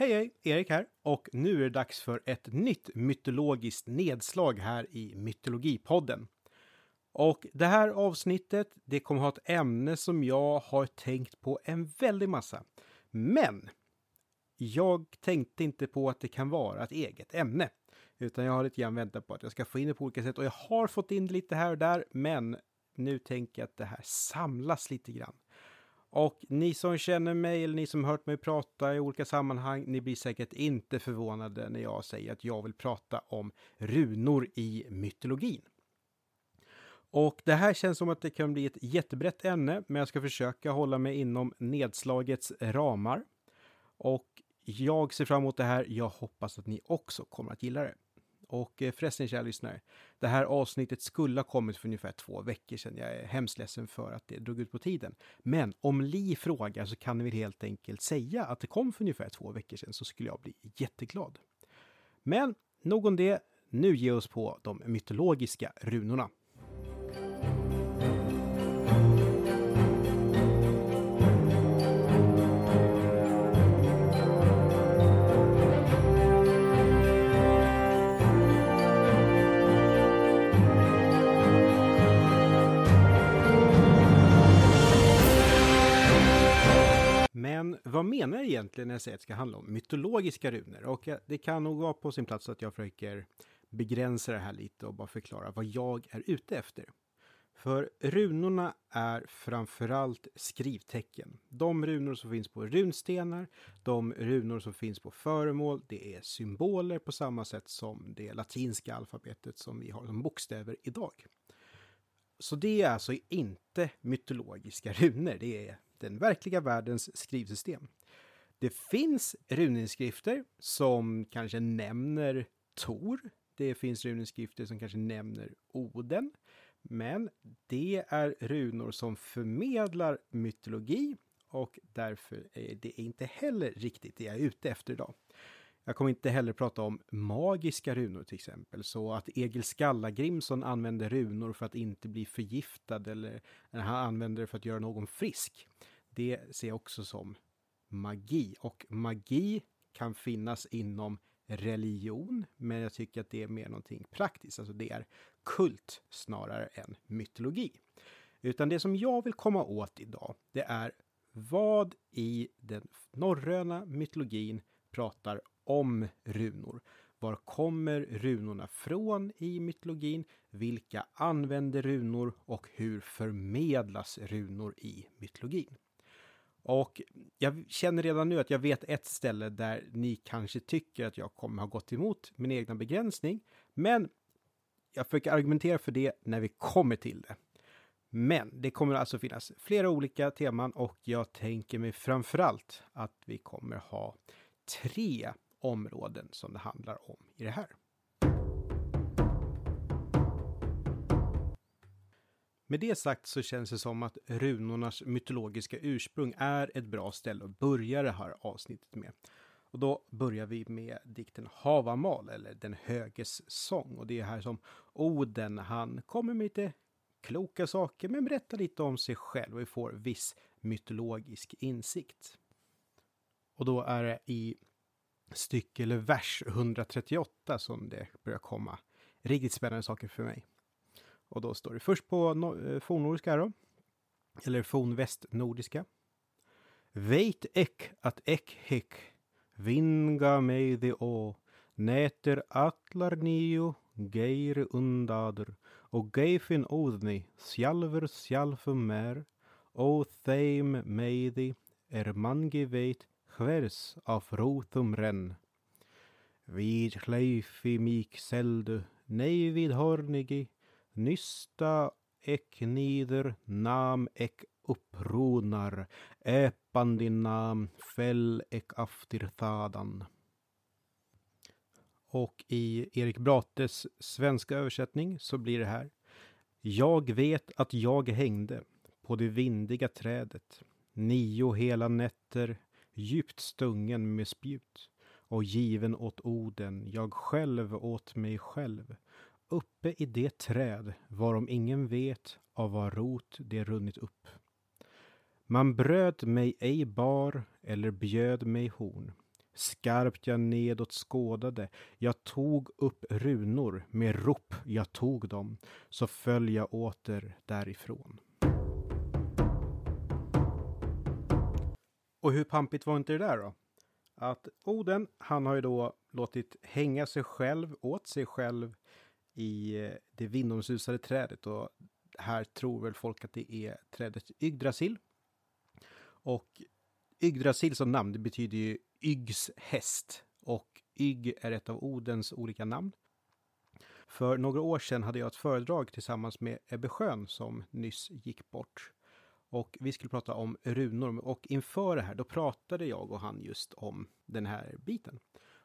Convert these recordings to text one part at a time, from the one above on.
Hej hej, Erik här och nu är det dags för ett nytt mytologiskt nedslag här i Mytologipodden. Och det här avsnittet, det kommer ha ett ämne som jag har tänkt på en väldig massa. Men jag tänkte inte på att det kan vara ett eget ämne. Utan jag har lite grann väntat på att jag ska få in det på olika sätt och jag har fått in det lite här och där. Men nu tänker jag att det här samlas lite grann. Och ni som känner mig eller ni som hört mig prata i olika sammanhang, ni blir säkert inte förvånade när jag säger att jag vill prata om runor i mytologin. Och det här känns som att det kan bli ett jättebrett ämne, men jag ska försöka hålla mig inom nedslagets ramar. Och jag ser fram emot det här. Jag hoppas att ni också kommer att gilla det. Och eh, förresten, kära lyssnare, det här avsnittet skulle ha kommit för ungefär två veckor sedan. Jag är hemskt ledsen för att det drog ut på tiden. Men om Li frågar så kan vi helt enkelt säga att det kom för ungefär två veckor sedan så skulle jag bli jätteglad. Men nog om det. Nu ger oss på de mytologiska runorna. Men vad menar jag egentligen när jag säger att det ska handla om mytologiska runor? Och eh, det kan nog vara på sin plats att jag försöker begränsa det här lite och bara förklara vad jag är ute efter. För runorna är framförallt skrivtecken. De runor som finns på runstenar, de runor som finns på föremål, det är symboler på samma sätt som det latinska alfabetet som vi har som bokstäver idag. Så det är alltså inte mytologiska runor, det är den verkliga världens skrivsystem. Det finns runinskrifter som kanske nämner Tor. Det finns runinskrifter som kanske nämner Oden. Men det är runor som förmedlar mytologi och därför är det inte heller riktigt det jag är ute efter idag. Jag kommer inte heller prata om magiska runor till exempel, så att Egil Skallagrimson använder runor för att inte bli förgiftad eller han använder det för att göra någon frisk. Det ser jag också som magi och magi kan finnas inom religion, men jag tycker att det är mer någonting praktiskt, alltså det är kult snarare än mytologi. Utan det som jag vill komma åt idag, det är vad i den norröna mytologin pratar om runor. Var kommer runorna från i mytologin? Vilka använder runor och hur förmedlas runor i mytologin? Och jag känner redan nu att jag vet ett ställe där ni kanske tycker att jag kommer ha gått emot min egna begränsning. Men jag försöker argumentera för det när vi kommer till det. Men det kommer alltså finnas flera olika teman och jag tänker mig framförallt att vi kommer ha tre områden som det handlar om i det här. Med det sagt så känns det som att runornas mytologiska ursprung är ett bra ställe att börja det här avsnittet med. Och då börjar vi med dikten Havamal, eller Den höges sång. Och det är här som Oden, han kommer med lite kloka saker, men berättar lite om sig själv och vi får viss mytologisk insikt. Och då är det i stycke eller vers 138 som det börjar komma riktigt spännande saker för mig. Och då står det först på no eh, fornnordiska då. Eller fornvästnordiska. Veit ek att ek hek vinga mig de å näter atlar nio geir undader och geifin odni sjalver sjalfum mer O theim meidi er mangi veit hvers av rotum renn. Vid hleifi mik seldu, nej vid hornigi, Nysta ek nider nam ek uppronar, äpan din nam, fäll ek aftir thadan. Och i Erik Brates svenska översättning så blir det här. Jag vet att jag hängde på det vindiga trädet nio hela nätter djupt stungen med spjut och given åt orden jag själv åt mig själv uppe i det träd varom ingen vet av vad rot det runnit upp. Man bröd mig ej bar eller bjöd mig horn. Skarpt jag nedåt skådade, jag tog upp runor, med rop jag tog dem, så föll jag åter därifrån. Och hur pampigt var inte det där då? Att Oden, han har ju då låtit hänga sig själv åt sig själv i eh, det vindomsusade trädet och här tror väl folk att det är trädet Yggdrasil. Och Yggdrasil som namn, det betyder ju Yggs häst och Ygg är ett av Odens olika namn. För några år sedan hade jag ett föredrag tillsammans med Ebbe Schön som nyss gick bort. Och vi skulle prata om runor och inför det här då pratade jag och han just om den här biten.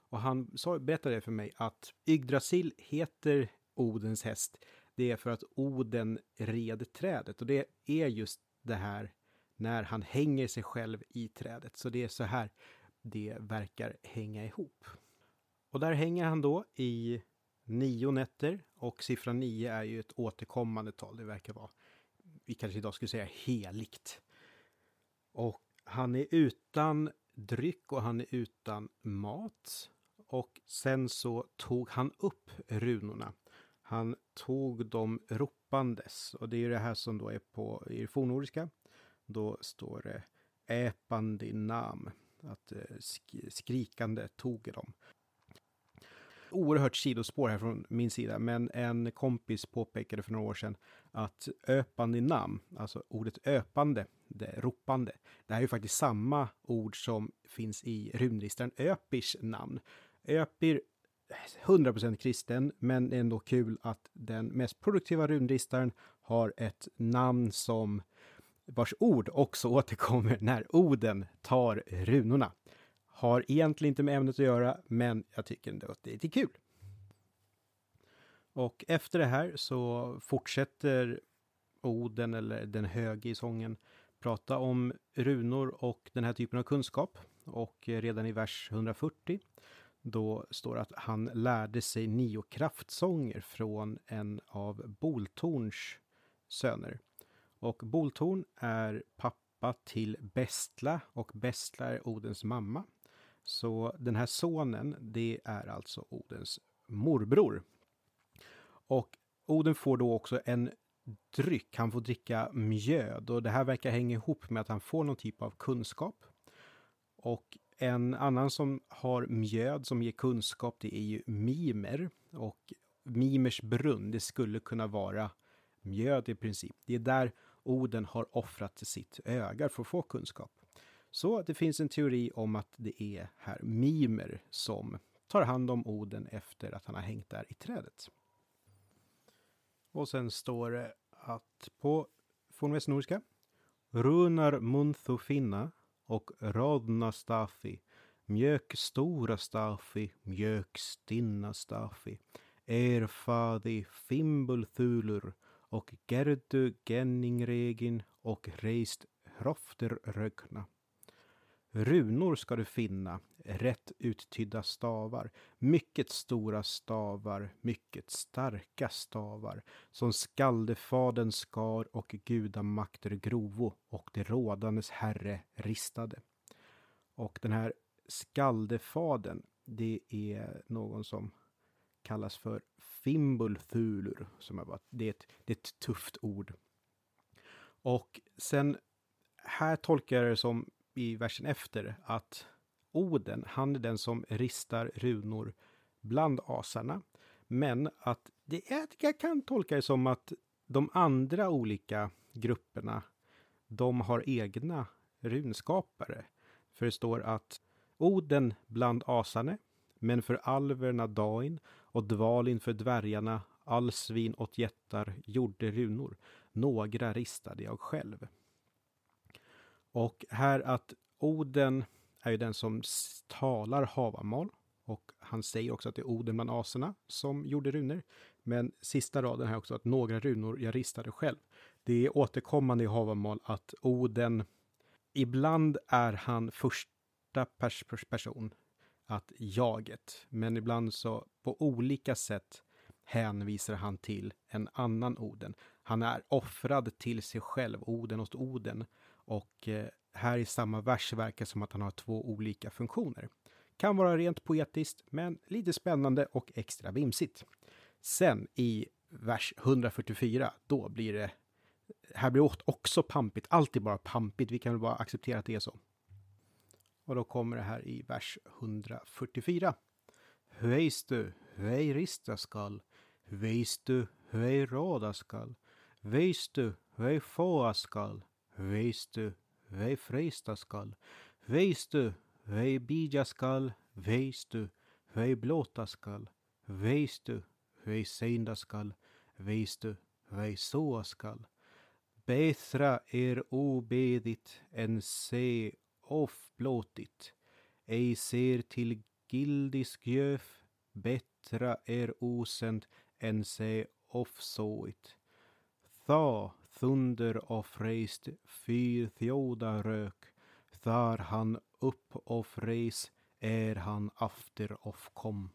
Och han sa, berättade för mig att Yggdrasil heter Odens häst. Det är för att Oden red trädet och det är just det här när han hänger sig själv i trädet. Så det är så här det verkar hänga ihop. Och där hänger han då i nio nätter och siffran nio är ju ett återkommande tal. Det verkar vara, vi kanske idag skulle säga heligt. Och han är utan dryck och han är utan mat. Och sen så tog han upp runorna. Han tog dem ropandes och det är ju det här som då är på i fornnordiska. Då står det äpandinam, att eh, skrikande tog dem. Oerhört sidospår här från min sida, men en kompis påpekade för några år sedan att öpande namn, alltså ordet öpande, det ropande, det här är ju faktiskt samma ord som finns i runristaren Öpirs namn. Öpir 100% kristen, men ändå kul att den mest produktiva runristaren har ett namn som vars ord också återkommer när Oden tar runorna. Har egentligen inte med ämnet att göra, men jag tycker ändå att det är lite kul. Och efter det här så fortsätter Oden, eller den höge i sången, prata om runor och den här typen av kunskap. Och redan i vers 140 då står det att han lärde sig nio kraftsånger från en av Boltorns söner. Och Boltorn är pappa till Bestla och Bestla är Odens mamma. Så den här sonen, det är alltså Odens morbror. Och Oden får då också en dryck, han får dricka mjöd och det här verkar hänga ihop med att han får någon typ av kunskap. Och en annan som har mjöd som ger kunskap, det är ju Mimer. Och Mimers brunn, det skulle kunna vara mjöd i princip. Det är där Oden har offrat sitt öga för att få kunskap. Så det finns en teori om att det är här Mimer som tar hand om Oden efter att han har hängt där i trädet. Och sen står det att på fornvästnordiska Runar munthu finna och Rodna Staffi, Mjök stora Staffi, Mjök stinna Staffi, Erfadi Fimbul Thulur och Gerdu Genningregin och Reist Hrofter Rögna. Runor ska du finna, rätt uttydda stavar, mycket stora stavar, mycket starka stavar, som skaldefaden skar och gudamakter grovo och det rådandes herre ristade. Och den här skaldefaden, det är någon som kallas för fimbulfulur. som är bara, det, är ett, det är ett tufft ord. Och sen här tolkar jag det som i versen efter att Oden, han är den som ristar runor bland asarna. Men att det är, jag kan tolka det som att de andra olika grupperna, de har egna runskapare. För det står att Oden bland asarna, men för alverna Dain och Dvalin för dvärgarna, Alsvin åt jättar gjorde runor. Några ristade jag själv. Och här att Oden är ju den som talar Havamal. Och han säger också att det är Oden bland aserna som gjorde runor. Men sista raden här också att några runor jag ristade själv. Det är återkommande i Havamal att Oden, ibland är han första pers person, att jaget, men ibland så på olika sätt hänvisar han till en annan Oden. Han är offrad till sig själv, Oden åt Oden. Och eh, här i samma vers verkar som att han har två olika funktioner. Kan vara rent poetiskt, men lite spännande och extra vimsigt. Sen i vers 144, då blir det... Här blir det också pampigt, alltid bara pampigt. Vi kan väl bara acceptera att det är så. Och då kommer det här i vers 144. Höjstu, höj rista skall, veistu, höj råda skall, veistu, höj fåa skall, veistu, vei freista skall, veistu, vei bidja skall, veistu, vei blåta skall, veistu, vei seinda skall, veistu, vei såa skall. Bättre er obedigt än se offblåtit, ej ser till gildisk göf, bättre er osent än se offsåit. Tha thunder och frejst fyr thjoda rök, thar han upp och frejs är han after of kom.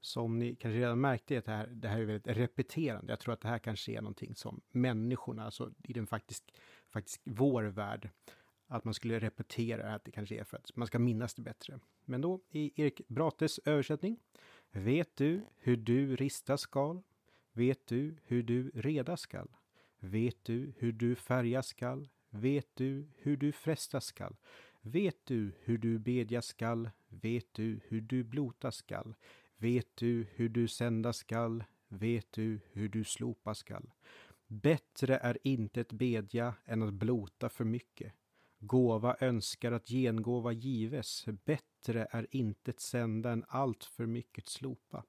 Som ni kanske redan märkte, det här, det här är väldigt repeterande. Jag tror att det här kanske är någonting som människorna, alltså i den faktiskt, faktiskt vår värld, att man skulle repetera att det kanske är för att man ska minnas det bättre. Men då i Erik Brates översättning. Vet du hur du rista skal? Vet du hur du reda skall? Vet du hur du färga skall? Vet du hur du fresta skall? Vet du hur du bedja skall? Vet du hur du blota skall? Vet du hur du sända skall? Vet du hur du slopa skall? Bättre är inte ett bedja än att blota för mycket. Gåva önskar att gengåva gives, bättre är intet sända än allt för mycket slopa.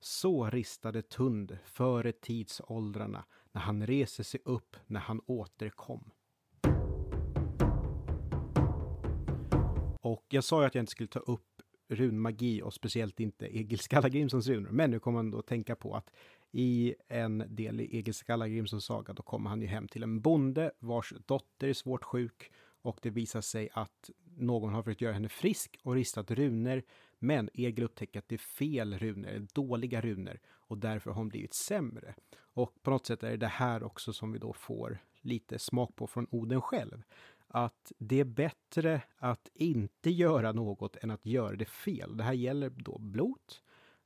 Så ristade Tund före tidsåldrarna, när han reser sig upp, när han återkom. Och jag sa ju att jag inte skulle ta upp runmagi och speciellt inte Egil Skallagrimssons runor. Men nu kommer man då tänka på att i en del i Egil Skallagrimssons saga, då kommer han ju hem till en bonde vars dotter är svårt sjuk och det visar sig att någon har försökt göra henne frisk och ristat runor. Men Egil upptäcker att det är fel runor, dåliga runor och därför har hon blivit sämre. Och på något sätt är det det här också som vi då får lite smak på från Oden själv. Att det är bättre att inte göra något än att göra det fel. Det här gäller då blot,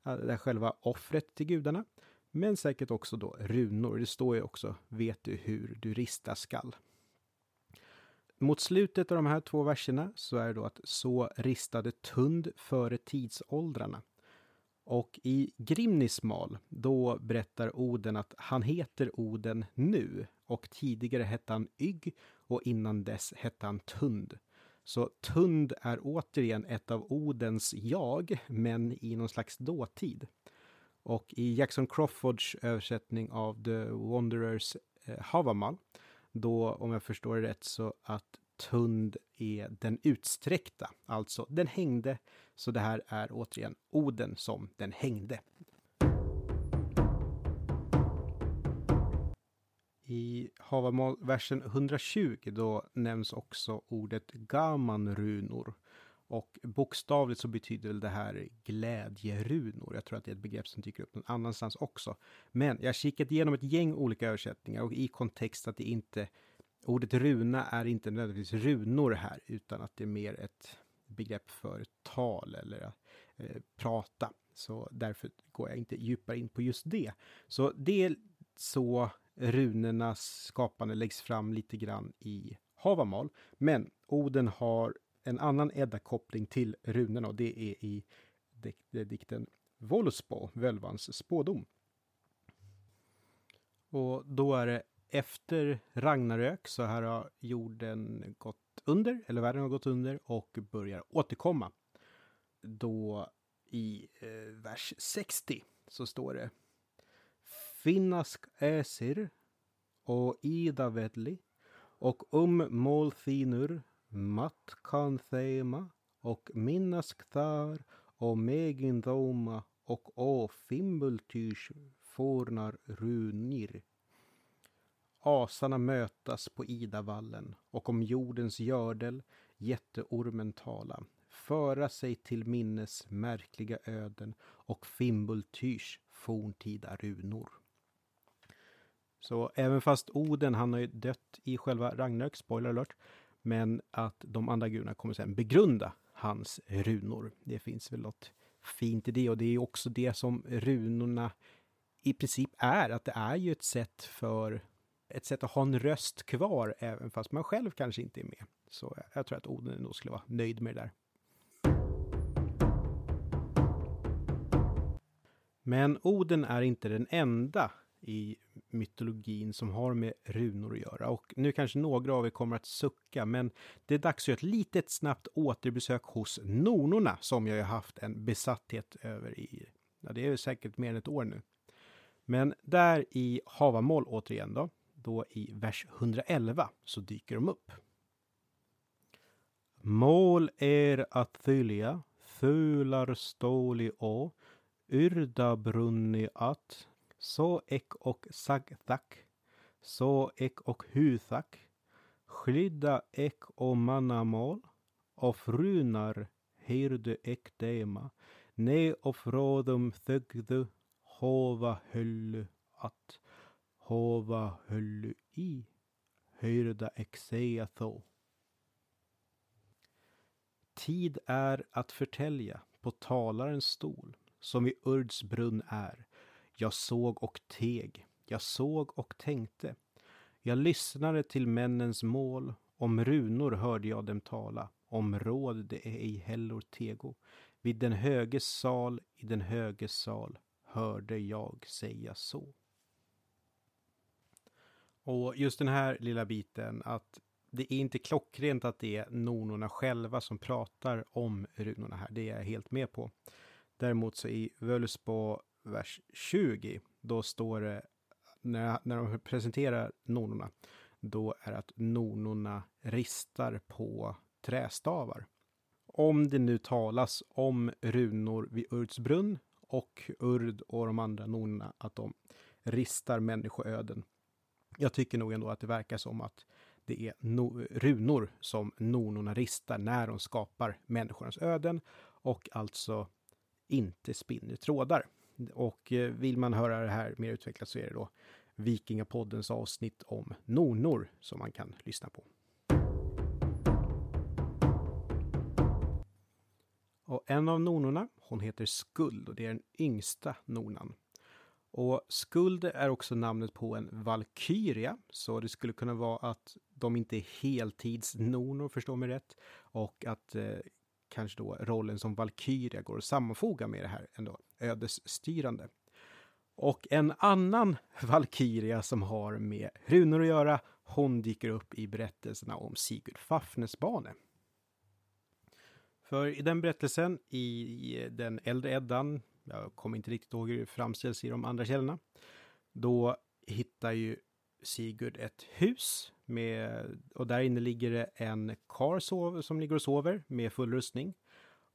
eh, det här själva offret till gudarna, men säkert också då runor. Det står ju också, vet du hur du rista skall mot slutet av de här två verserna så är det då att så ristade Tund före tidsåldrarna. Och i Grimnismal, då berättar Oden att han heter Oden nu och tidigare hette han Ygg och innan dess hette han Tund. Så Tund är återigen ett av Odens jag, men i någon slags dåtid. Och i Jackson Crawfords översättning av The Wanderers eh, Havamal då, om jag förstår det rätt, så att Tund är den utsträckta, alltså den hängde. Så det här är återigen Oden som den hängde. I Havamal-versen 120 då nämns också ordet Gamanrunor. Och bokstavligt så betyder det här glädjerunor. Jag tror att det är ett begrepp som dyker upp någon annanstans också. Men jag har kikat igenom ett gäng olika översättningar och i kontext att det inte Ordet runa är inte nödvändigtvis runor här, utan att det är mer ett begrepp för tal eller eh, prata. Så därför går jag inte djupare in på just det. Så det är så runornas skapande läggs fram lite grann i Havamal. Men Oden har en annan Edda-koppling till runorna och det är i dikten Voluspo, Völvans spådom. Och då är det efter Ragnarök så här har jorden gått under, eller världen har gått under och börjar återkomma. Då i eh, vers 60 så står det Finnask äsir och ida vedli och um målthinur Matkanthema och Minnaskthar och Megindoma och å fimbultyrs fornar runir. Asarna mötas på Idavallen och om jordens gördel jätteormen tala föra sig till minnes märkliga öden och Fimbultyrs forntida runor. Så även fast Oden, han har ju dött i själva Ragnarök, spoiler alert, men att de andra gudarna kommer sen begrunda hans runor. Det finns väl något fint i det och det är också det som runorna i princip är, att det är ju ett sätt för ett sätt att ha en röst kvar även fast man själv kanske inte är med. Så jag tror att Oden nog skulle vara nöjd med det där. Men Oden är inte den enda i mytologin som har med runor att göra. Och nu kanske några av er kommer att sucka, men det är dags för ett litet snabbt återbesök hos Nornorna som jag har haft en besatthet över i, ja det är säkert mer än ett år nu. Men där i Havamål återigen då, då i vers 111 så dyker de upp. Mål är att följa, fular stålig å, yrda brunni att, så ek och sagthak, så ek och huthak, skydda ek och mannamål, och frunar hirdu ek dema, ne och frådum thögdu, hova höllu att, hova höllu i, hyrda ek säga så. Tid är att förtälja på talarens stol, som i Urds brunn är. Jag såg och teg, jag såg och tänkte. Jag lyssnade till männens mål, om runor hörde jag dem tala, om råd det ej heller tego. Vid den höges sal, i den höges sal, hörde jag säga så. Och just den här lilla biten att det är inte klockrent att det är nornorna själva som pratar om runorna här. Det är jag helt med på. Däremot så i Völusbo vers 20, då står det när, när de presenterar nornorna, då är att nornorna ristar på trästavar. Om det nu talas om runor vid Urds brunn och Urd och de andra nornorna, att de ristar människoöden. Jag tycker nog ändå att det verkar som att det är no runor som nornorna ristar när de skapar människornas öden och alltså inte spinner trådar. Och eh, vill man höra det här mer utvecklat så är det då Vikingapoddens avsnitt om nornor som man kan lyssna på. Och en av nornorna, hon heter Skuld och det är den yngsta nornan. Och Skuld är också namnet på en valkyria, så det skulle kunna vara att de inte är heltidsnornor, förstå mig rätt, och att eh, kanske då rollen som valkyria går att sammanfoga med det här ändå ödesstyrande. Och en annan valkyria som har med runor att göra, hon dyker upp i berättelserna om Sigurd Fafnesbane. För i den berättelsen i den äldre Eddan, jag kommer inte riktigt ihåg hur det framställs i de andra källorna, då hittar ju Sigurd ett hus med, och där inne ligger det en karl som ligger och sover med full rustning.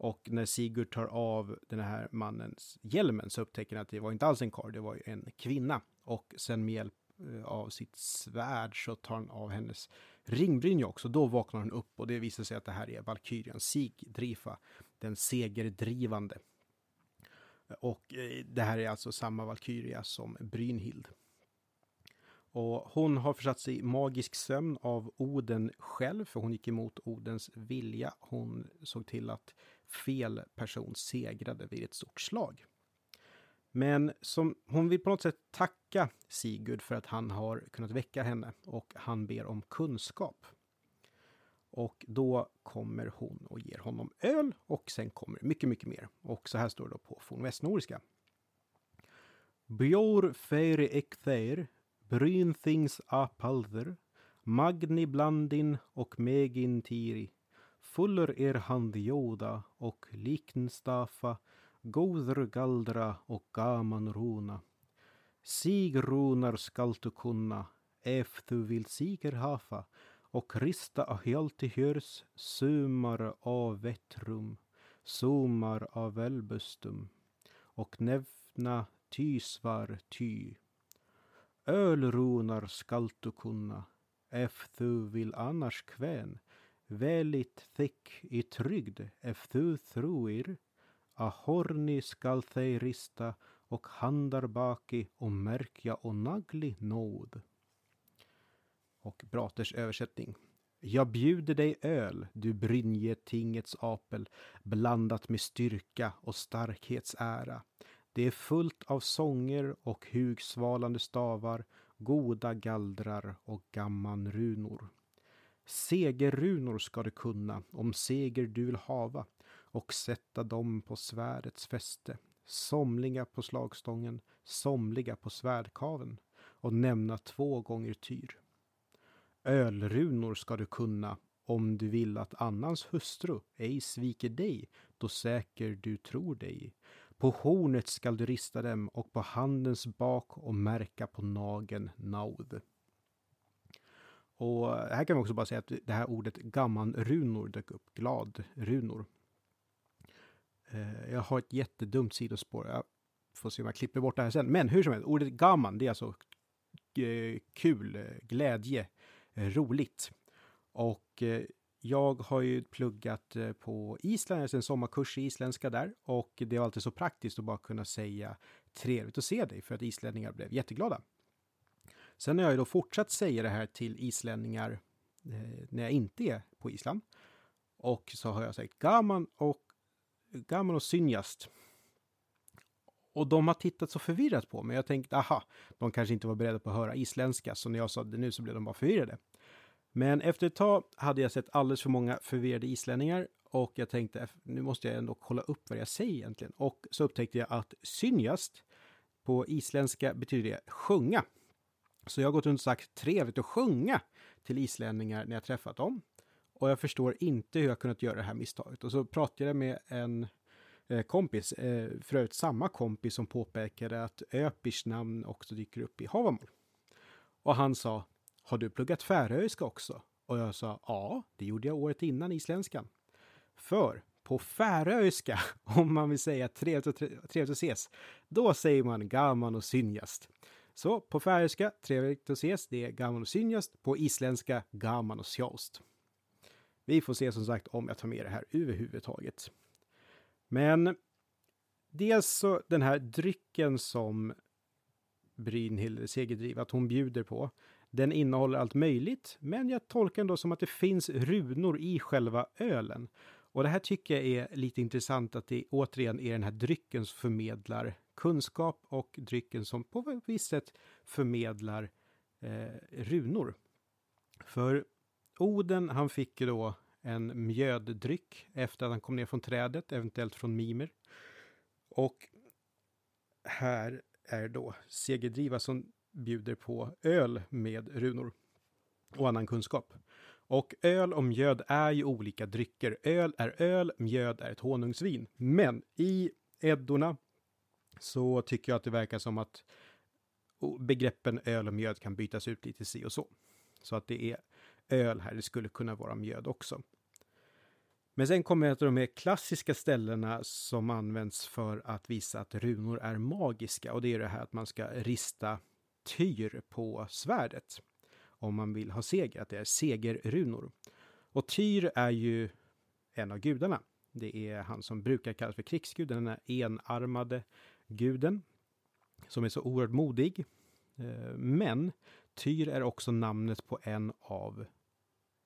Och när Sigurd tar av den här mannens hjälmen så upptäcker han att det var inte alls en karl, det var en kvinna. Och sen med hjälp eh, av sitt svärd så tar han av hennes ringbrynja också. Då vaknar hon upp och det visar sig att det här är Valkyrian Sigdrifa, den segerdrivande. Och eh, det här är alltså samma Valkyria som Brynhild. Och hon har försatt sig i magisk sömn av Oden själv, för hon gick emot Odens vilja. Hon såg till att fel person segrade vid ett stort slag. Men som, hon vill på något sätt tacka Sigurd för att han har kunnat väcka henne och han ber om kunskap. Och då kommer hon och ger honom öl och sen kommer mycket, mycket mer. Och så här står det då på fornvästnordiska. Bjor feiri ektheir Brynthings apalder, Magni blandin och megin tiri, fuller er hand joda och liknstafa, goder galdra och gaman runa. Sigrunar skall du kunna, ef du vill siger hafa, och rista ahjalti hörs, sumar av vettrum, sumar av välbustum, och nevna tysvar ty. Ölrunar skall du kunna, ef du vill annars kvän, väldigt thick i trygd, efthu thruir. Ahorni a horni skall thej rista och handar baki och märkja och nagli nåd. Och Braters översättning. Jag bjuder dig öl, du Brynje tingets apel, blandat med styrka och starkhets ära. Det är fullt av sånger och hugsvalande stavar, goda gallrar och gammanrunor. Segerrunor ska du kunna, om seger du vill hava, och sätta dem på svärdets fäste, somliga på slagstången, somliga på svärdkaven, och nämna två gånger tyr. Ölrunor ska du kunna, om du vill att annans hustru ej sviker dig, då säker du tror dig. På hornet skall du rista dem och på handens bak och märka på nageln naud. Och här kan vi också bara säga att det här ordet gammanrunor dök upp, gladrunor. Eh, jag har ett jättedumt sidospår. Jag får se om jag klipper bort det här sen. Men hur som helst, ordet gamman, det är alltså eh, kul, eh, glädje, roligt. Och jag har ju pluggat på Island, alltså en sommarkurs i isländska där. Och det är alltid så praktiskt att bara kunna säga trevligt att se dig för att islänningar blev jätteglada. Sen har jag ju då fortsatt säga det här till islänningar eh, när jag inte är på Island. Och så har jag sagt gaman och gaman och synjast. Och de har tittat så förvirrat på mig. Jag tänkte, aha, de kanske inte var beredda på att höra isländska, så när jag sa det nu så blev de bara förvirrade. Men efter ett tag hade jag sett alldeles för många förvirrade islänningar och jag tänkte, nu måste jag ändå kolla upp vad jag säger egentligen. Och så upptäckte jag att synjast på isländska betyder det sjunga. Så jag har gått runt och sagt trevligt att sjunga till islänningar när jag träffat dem. Och jag förstår inte hur jag kunnat göra det här misstaget. Och så pratade jag med en eh, kompis, eh, för övrigt samma kompis som påpekade att Öpirs namn också dyker upp i Havamål. Och han sa, har du pluggat färöiska också? Och jag sa, ja, det gjorde jag året innan isländskan. För på färöiska, om man vill säga trevligt, och trevligt att ses, då säger man gaman och synjast. Så på färöiska, trevligt att ses, det är gaman och synjast. På isländska, gaman och sjost. Vi får se som sagt om jag tar med det här överhuvudtaget. Men dels så den här drycken som Brynhild Segerdriv, att hon bjuder på, den innehåller allt möjligt, men jag tolkar ändå som att det finns runor i själva ölen. Och det här tycker jag är lite intressant att det återigen är den här drycken som förmedlar kunskap och drycken som på ett visst sätt förmedlar eh, runor. För Oden, han fick ju då en mjöddryck efter att han kom ner från trädet, eventuellt från Mimer. Och här är då Segerdriva som bjuder på öl med runor och annan kunskap. Och öl och mjöd är ju olika drycker. Öl är öl, mjöd är ett honungsvin. Men i Eddorna så tycker jag att det verkar som att begreppen öl och mjöd kan bytas ut lite si och så. Så att det är öl här, det skulle kunna vara mjöd också. Men sen kommer ett av de mer klassiska ställena som används för att visa att runor är magiska och det är det här att man ska rista tyr på svärdet om man vill ha seger, att det är segerrunor. Och Tyr är ju en av gudarna. Det är han som brukar kallas för krigsguden, den här enarmade guden som är så oerhört modig. Eh, men Tyr är också namnet på en av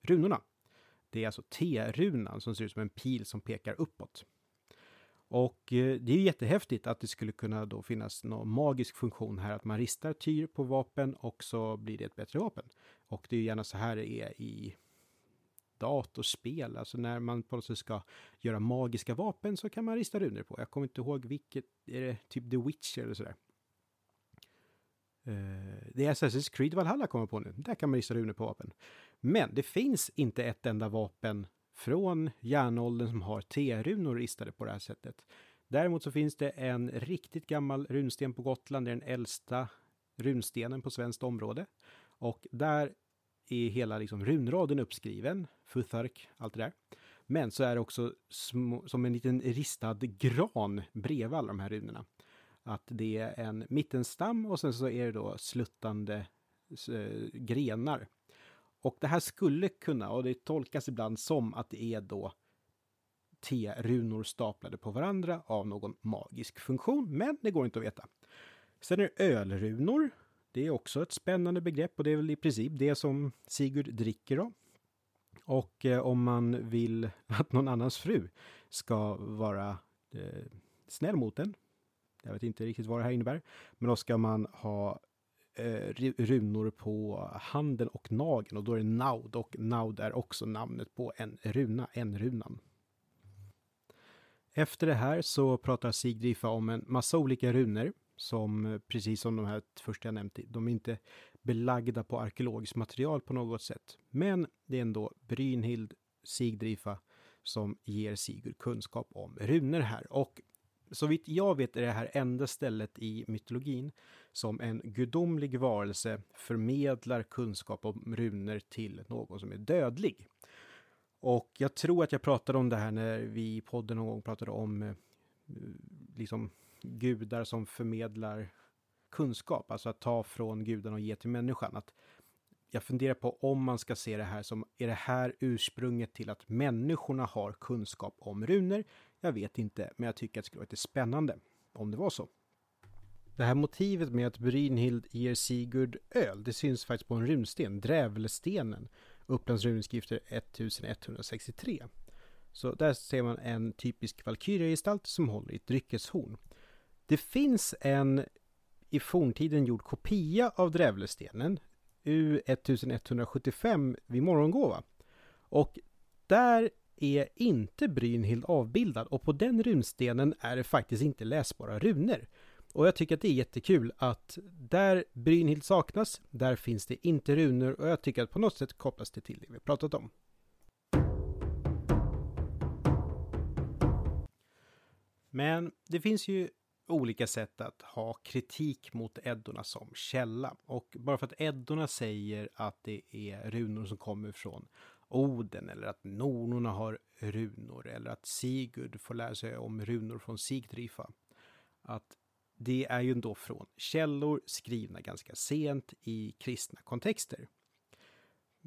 runorna. Det är alltså T-runan som ser ut som en pil som pekar uppåt. Och eh, det är jättehäftigt att det skulle kunna då finnas någon magisk funktion här, att man ristar tyr på vapen och så blir det ett bättre vapen. Och det är gärna så här det är i datorspel, alltså när man på något sätt ska göra magiska vapen så kan man rista runor på. Jag kommer inte ihåg vilket, är det typ The Witcher eller sådär? Eh, det är Assassin's Creed Valhalla kommer på nu. Där kan man rista runor på vapen. Men det finns inte ett enda vapen från järnåldern som har T-runor ristade på det här sättet. Däremot så finns det en riktigt gammal runsten på Gotland, det är den äldsta runstenen på svenskt område. Och där är hela liksom runraden uppskriven, Futhark, allt det där. Men så är det också små, som en liten ristad gran bredvid alla de här runorna. Att det är en mittenstam och sen så är det då sluttande eh, grenar och det här skulle kunna, och det tolkas ibland som att det är då T-runor staplade på varandra av någon magisk funktion, men det går inte att veta. Sen är det ölrunor. Det är också ett spännande begrepp och det är väl i princip det som Sigurd dricker då. Och eh, om man vill att någon annans fru ska vara eh, snäll mot en, jag vet inte riktigt vad det här innebär, men då ska man ha eh, runor på handen och nageln och då är det Naud och Naud är också namnet på en runa, en runan. Efter det här så pratar Sigdrifa om en massa olika runor som precis som de här första jag nämnt, de är inte belagda på arkeologiskt material på något sätt. Men det är ändå Brynhild Sigdrifa som ger Sigurd kunskap om runor här. Och så vitt jag vet är det här enda stället i mytologin som en gudomlig varelse förmedlar kunskap om runor till någon som är dödlig. Och jag tror att jag pratade om det här när vi i podden någon gång pratade om eh, liksom gudar som förmedlar kunskap, alltså att ta från gudarna och ge till människan. Att jag funderar på om man ska se det här som, är det här ursprunget till att människorna har kunskap om runor? Jag vet inte, men jag tycker att det skulle vara lite spännande om det var så. Det här motivet med att Brynhild ger Sigurd öl, det syns faktiskt på en runsten, Drävelstenen, Upplands runskrifter 1163. Så där ser man en typisk valkyriegestalt som håller i ett dryckeshorn. Det finns en i forntiden gjord kopia av Drävlestenen, U1175 vid Morgongåva. Och där är inte Brynhild avbildad och på den runstenen är det faktiskt inte läsbara runor. Och jag tycker att det är jättekul att där Brynhild saknas, där finns det inte runor och jag tycker att på något sätt kopplas det till det vi pratat om. Men det finns ju olika sätt att ha kritik mot Eddorna som källa. Och bara för att Eddorna säger att det är runor som kommer från Oden eller att nornorna har runor eller att Sigurd får lära sig om runor från Sigdrifa. Att det är ju ändå från källor skrivna ganska sent i kristna kontexter.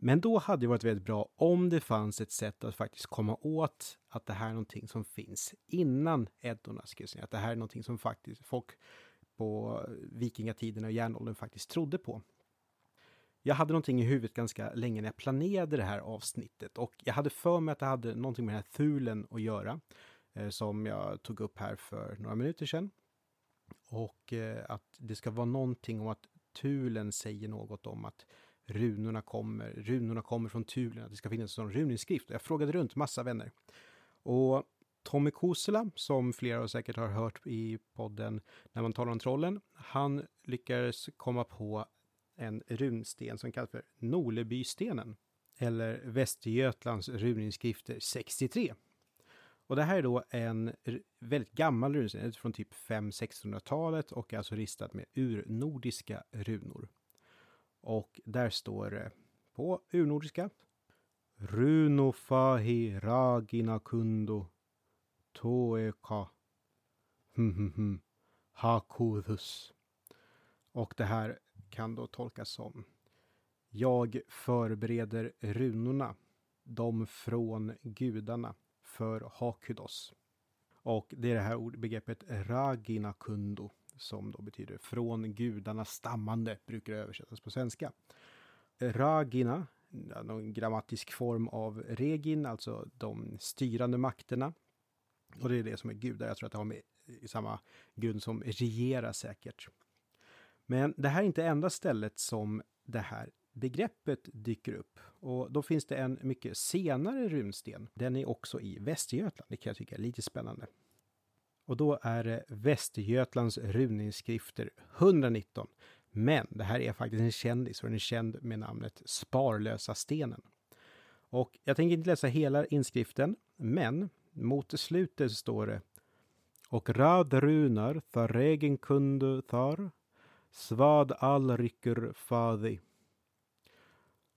Men då hade det varit väldigt bra om det fanns ett sätt att faktiskt komma åt att det här är någonting som finns innan Eddorna skrevs ner. Att det här är någonting som faktiskt folk på vikingatiden och järnåldern faktiskt trodde på. Jag hade någonting i huvudet ganska länge när jag planerade det här avsnittet och jag hade för mig att det hade någonting med den här thulen att göra eh, som jag tog upp här för några minuter sedan. Och eh, att det ska vara någonting om att tulen säger något om att runorna kommer, runorna kommer från Tulen, att det ska finnas en sån runinskrift. Jag frågade runt massa vänner. Och Tommy Kosela, som flera säkert har hört i podden när man talar om trollen, han lyckades komma på en runsten som kallas för Nolebystenen, eller Västergötlands runinskrifter 63. Och det här är då en väldigt gammal runsten, från typ 500-600-talet och alltså ristad med urnordiska runor. Och där står det på urnordiska. Runo fahi ragina kundo toeka hakudus. Hmm, hmm, hmm. Och det här kan då tolkas som Jag förbereder runorna, de från gudarna, för Hakudos. Och det är det här begreppet ragina kundo som då betyder från gudarna stammande, brukar översättas på svenska. Ragina, någon grammatisk form av regin, alltså de styrande makterna. Och det är det som är gudar. Jag tror att det har med samma grund som regera säkert. Men det här är inte enda stället som det här begreppet dyker upp. Och då finns det en mycket senare runsten. Den är också i Västergötland. Det kan jag tycka är lite spännande. Och då är det Västergötlands runinskrifter 119. Men det här är faktiskt en kändis och den är känd med namnet Sparlösa stenen. Och jag tänker inte läsa hela inskriften, men mot slutet står det och rad runar för regen kunde thar svad all rycker fadi.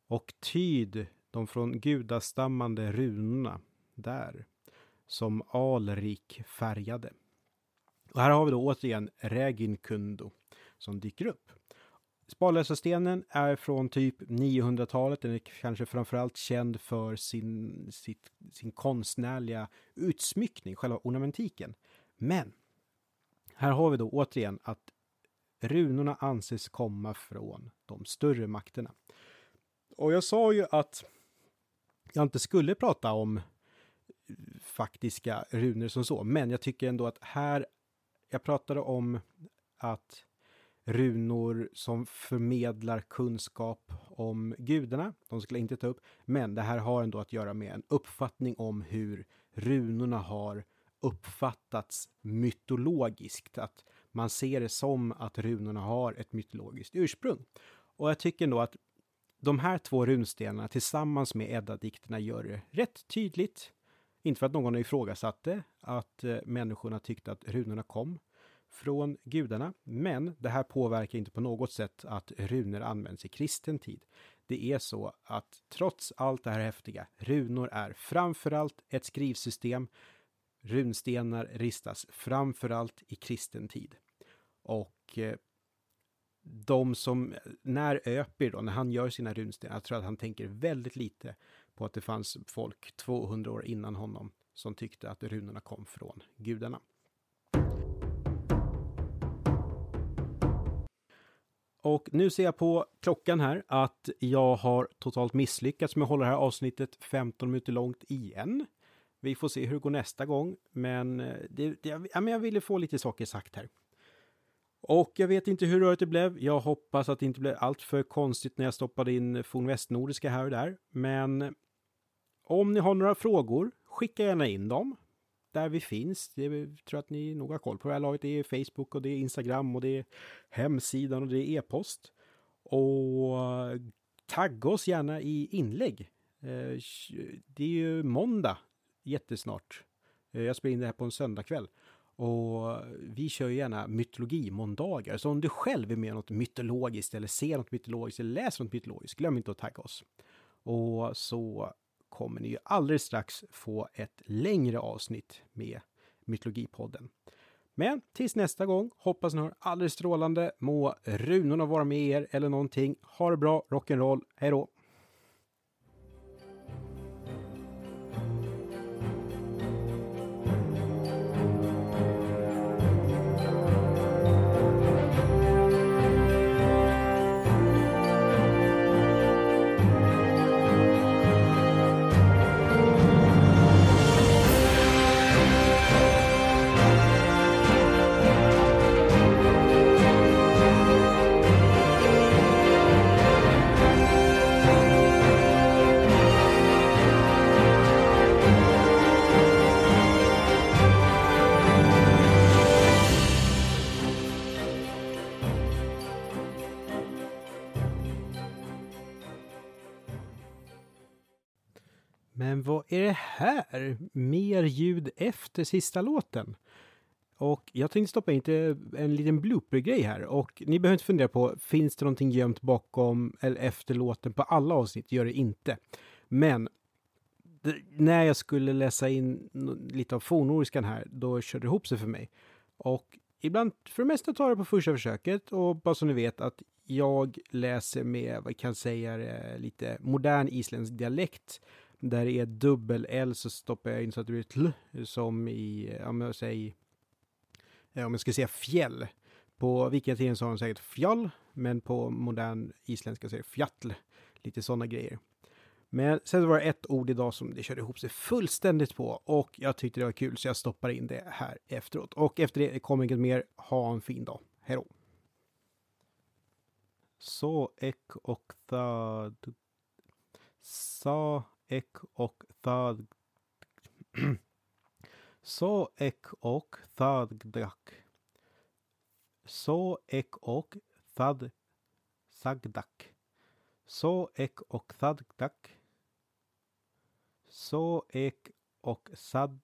Och tyd de från gudastammande runorna där som alrik färgade. Och här har vi då återigen Reginkundo som dyker upp. Sparlösa stenen är från typ 900-talet. Den är kanske framförallt känd för sin, sitt, sin konstnärliga utsmyckning, själva ornamentiken. Men här har vi då återigen att runorna anses komma från de större makterna. Och jag sa ju att jag inte skulle prata om faktiska runor som så, men jag tycker ändå att här, jag pratade om att runor som förmedlar kunskap om gudarna, de skulle jag inte ta upp, men det här har ändå att göra med en uppfattning om hur runorna har uppfattats mytologiskt, att man ser det som att runorna har ett mytologiskt ursprung. Och jag tycker ändå att de här två runstenarna tillsammans med Edda-dikterna gör det rätt tydligt. Inte för att någon ifrågasatte att eh, människorna tyckte att runorna kom från gudarna, men det här påverkar inte på något sätt att runor används i kristen tid. Det är så att trots allt det här häftiga, runor är framförallt ett skrivsystem. Runstenar ristas framförallt i kristen tid. Och eh, de som, när Öpir då, när han gör sina runstenar, jag tror att han tänker väldigt lite på att det fanns folk 200 år innan honom som tyckte att runorna kom från gudarna. Och nu ser jag på klockan här att jag har totalt misslyckats med att hålla det här avsnittet 15 minuter långt igen. Vi får se hur det går nästa gång, men, eh, det, det, ja, men jag ville få lite saker sagt här. Och jag vet inte hur rörigt det blev. Jag hoppas att det inte blev allt för konstigt när jag stoppade in fornvästnordiska här och där. Men om ni har några frågor, skicka gärna in dem. Där vi finns. Det tror jag att ni nog har koll på det här laget. Det är Facebook och det är Instagram och det är hemsidan och det är e-post. Och eh, tagga oss gärna i inlägg. Eh, det är ju måndag jättesnart. Eh, jag spelar in det här på en söndagkväll. Och vi kör ju gärna mytologimåndagar. Så om du själv är med i något mytologiskt eller ser något mytologiskt eller läser något mytologiskt, glöm inte att tagga oss. Och så kommer ni ju alldeles strax få ett längre avsnitt med Mytologipodden. Men tills nästa gång, hoppas ni har alldeles strålande. Må runorna vara med er eller någonting. Ha det bra, rock'n'roll, hej då! Men vad är det här? Mer ljud efter sista låten. Och jag tänkte stoppa in en liten blooper-grej här och ni behöver inte fundera på, finns det någonting gömt bakom eller efter låten på alla avsnitt? Gör det inte. Men det, när jag skulle läsa in lite av fornoriskan här, då körde det ihop sig för mig. Och ibland, för det mesta tar det på första försöket och bara så ni vet att jag läser med, vad kan jag säga, lite modern isländsk dialekt där det är dubbel L så stoppar jag in så att det blir tl, som i, om jag säger, om jag ska säga fjäll. På vikingatiden så har de säkert fjall, men på modern isländska så är det. Lite sådana grejer. Men sen var det ett ord idag som det körde ihop sig fullständigt på och jag tyckte det var kul så jag stoppar in det här efteråt. Och efter det kommer inget mer. Ha en fin dag. Hej då! Så ek och the Sa ek och thad. Så ek och thadgdak. Så ek och thad sagdak. Så ek och thadgdak. Så ek och sad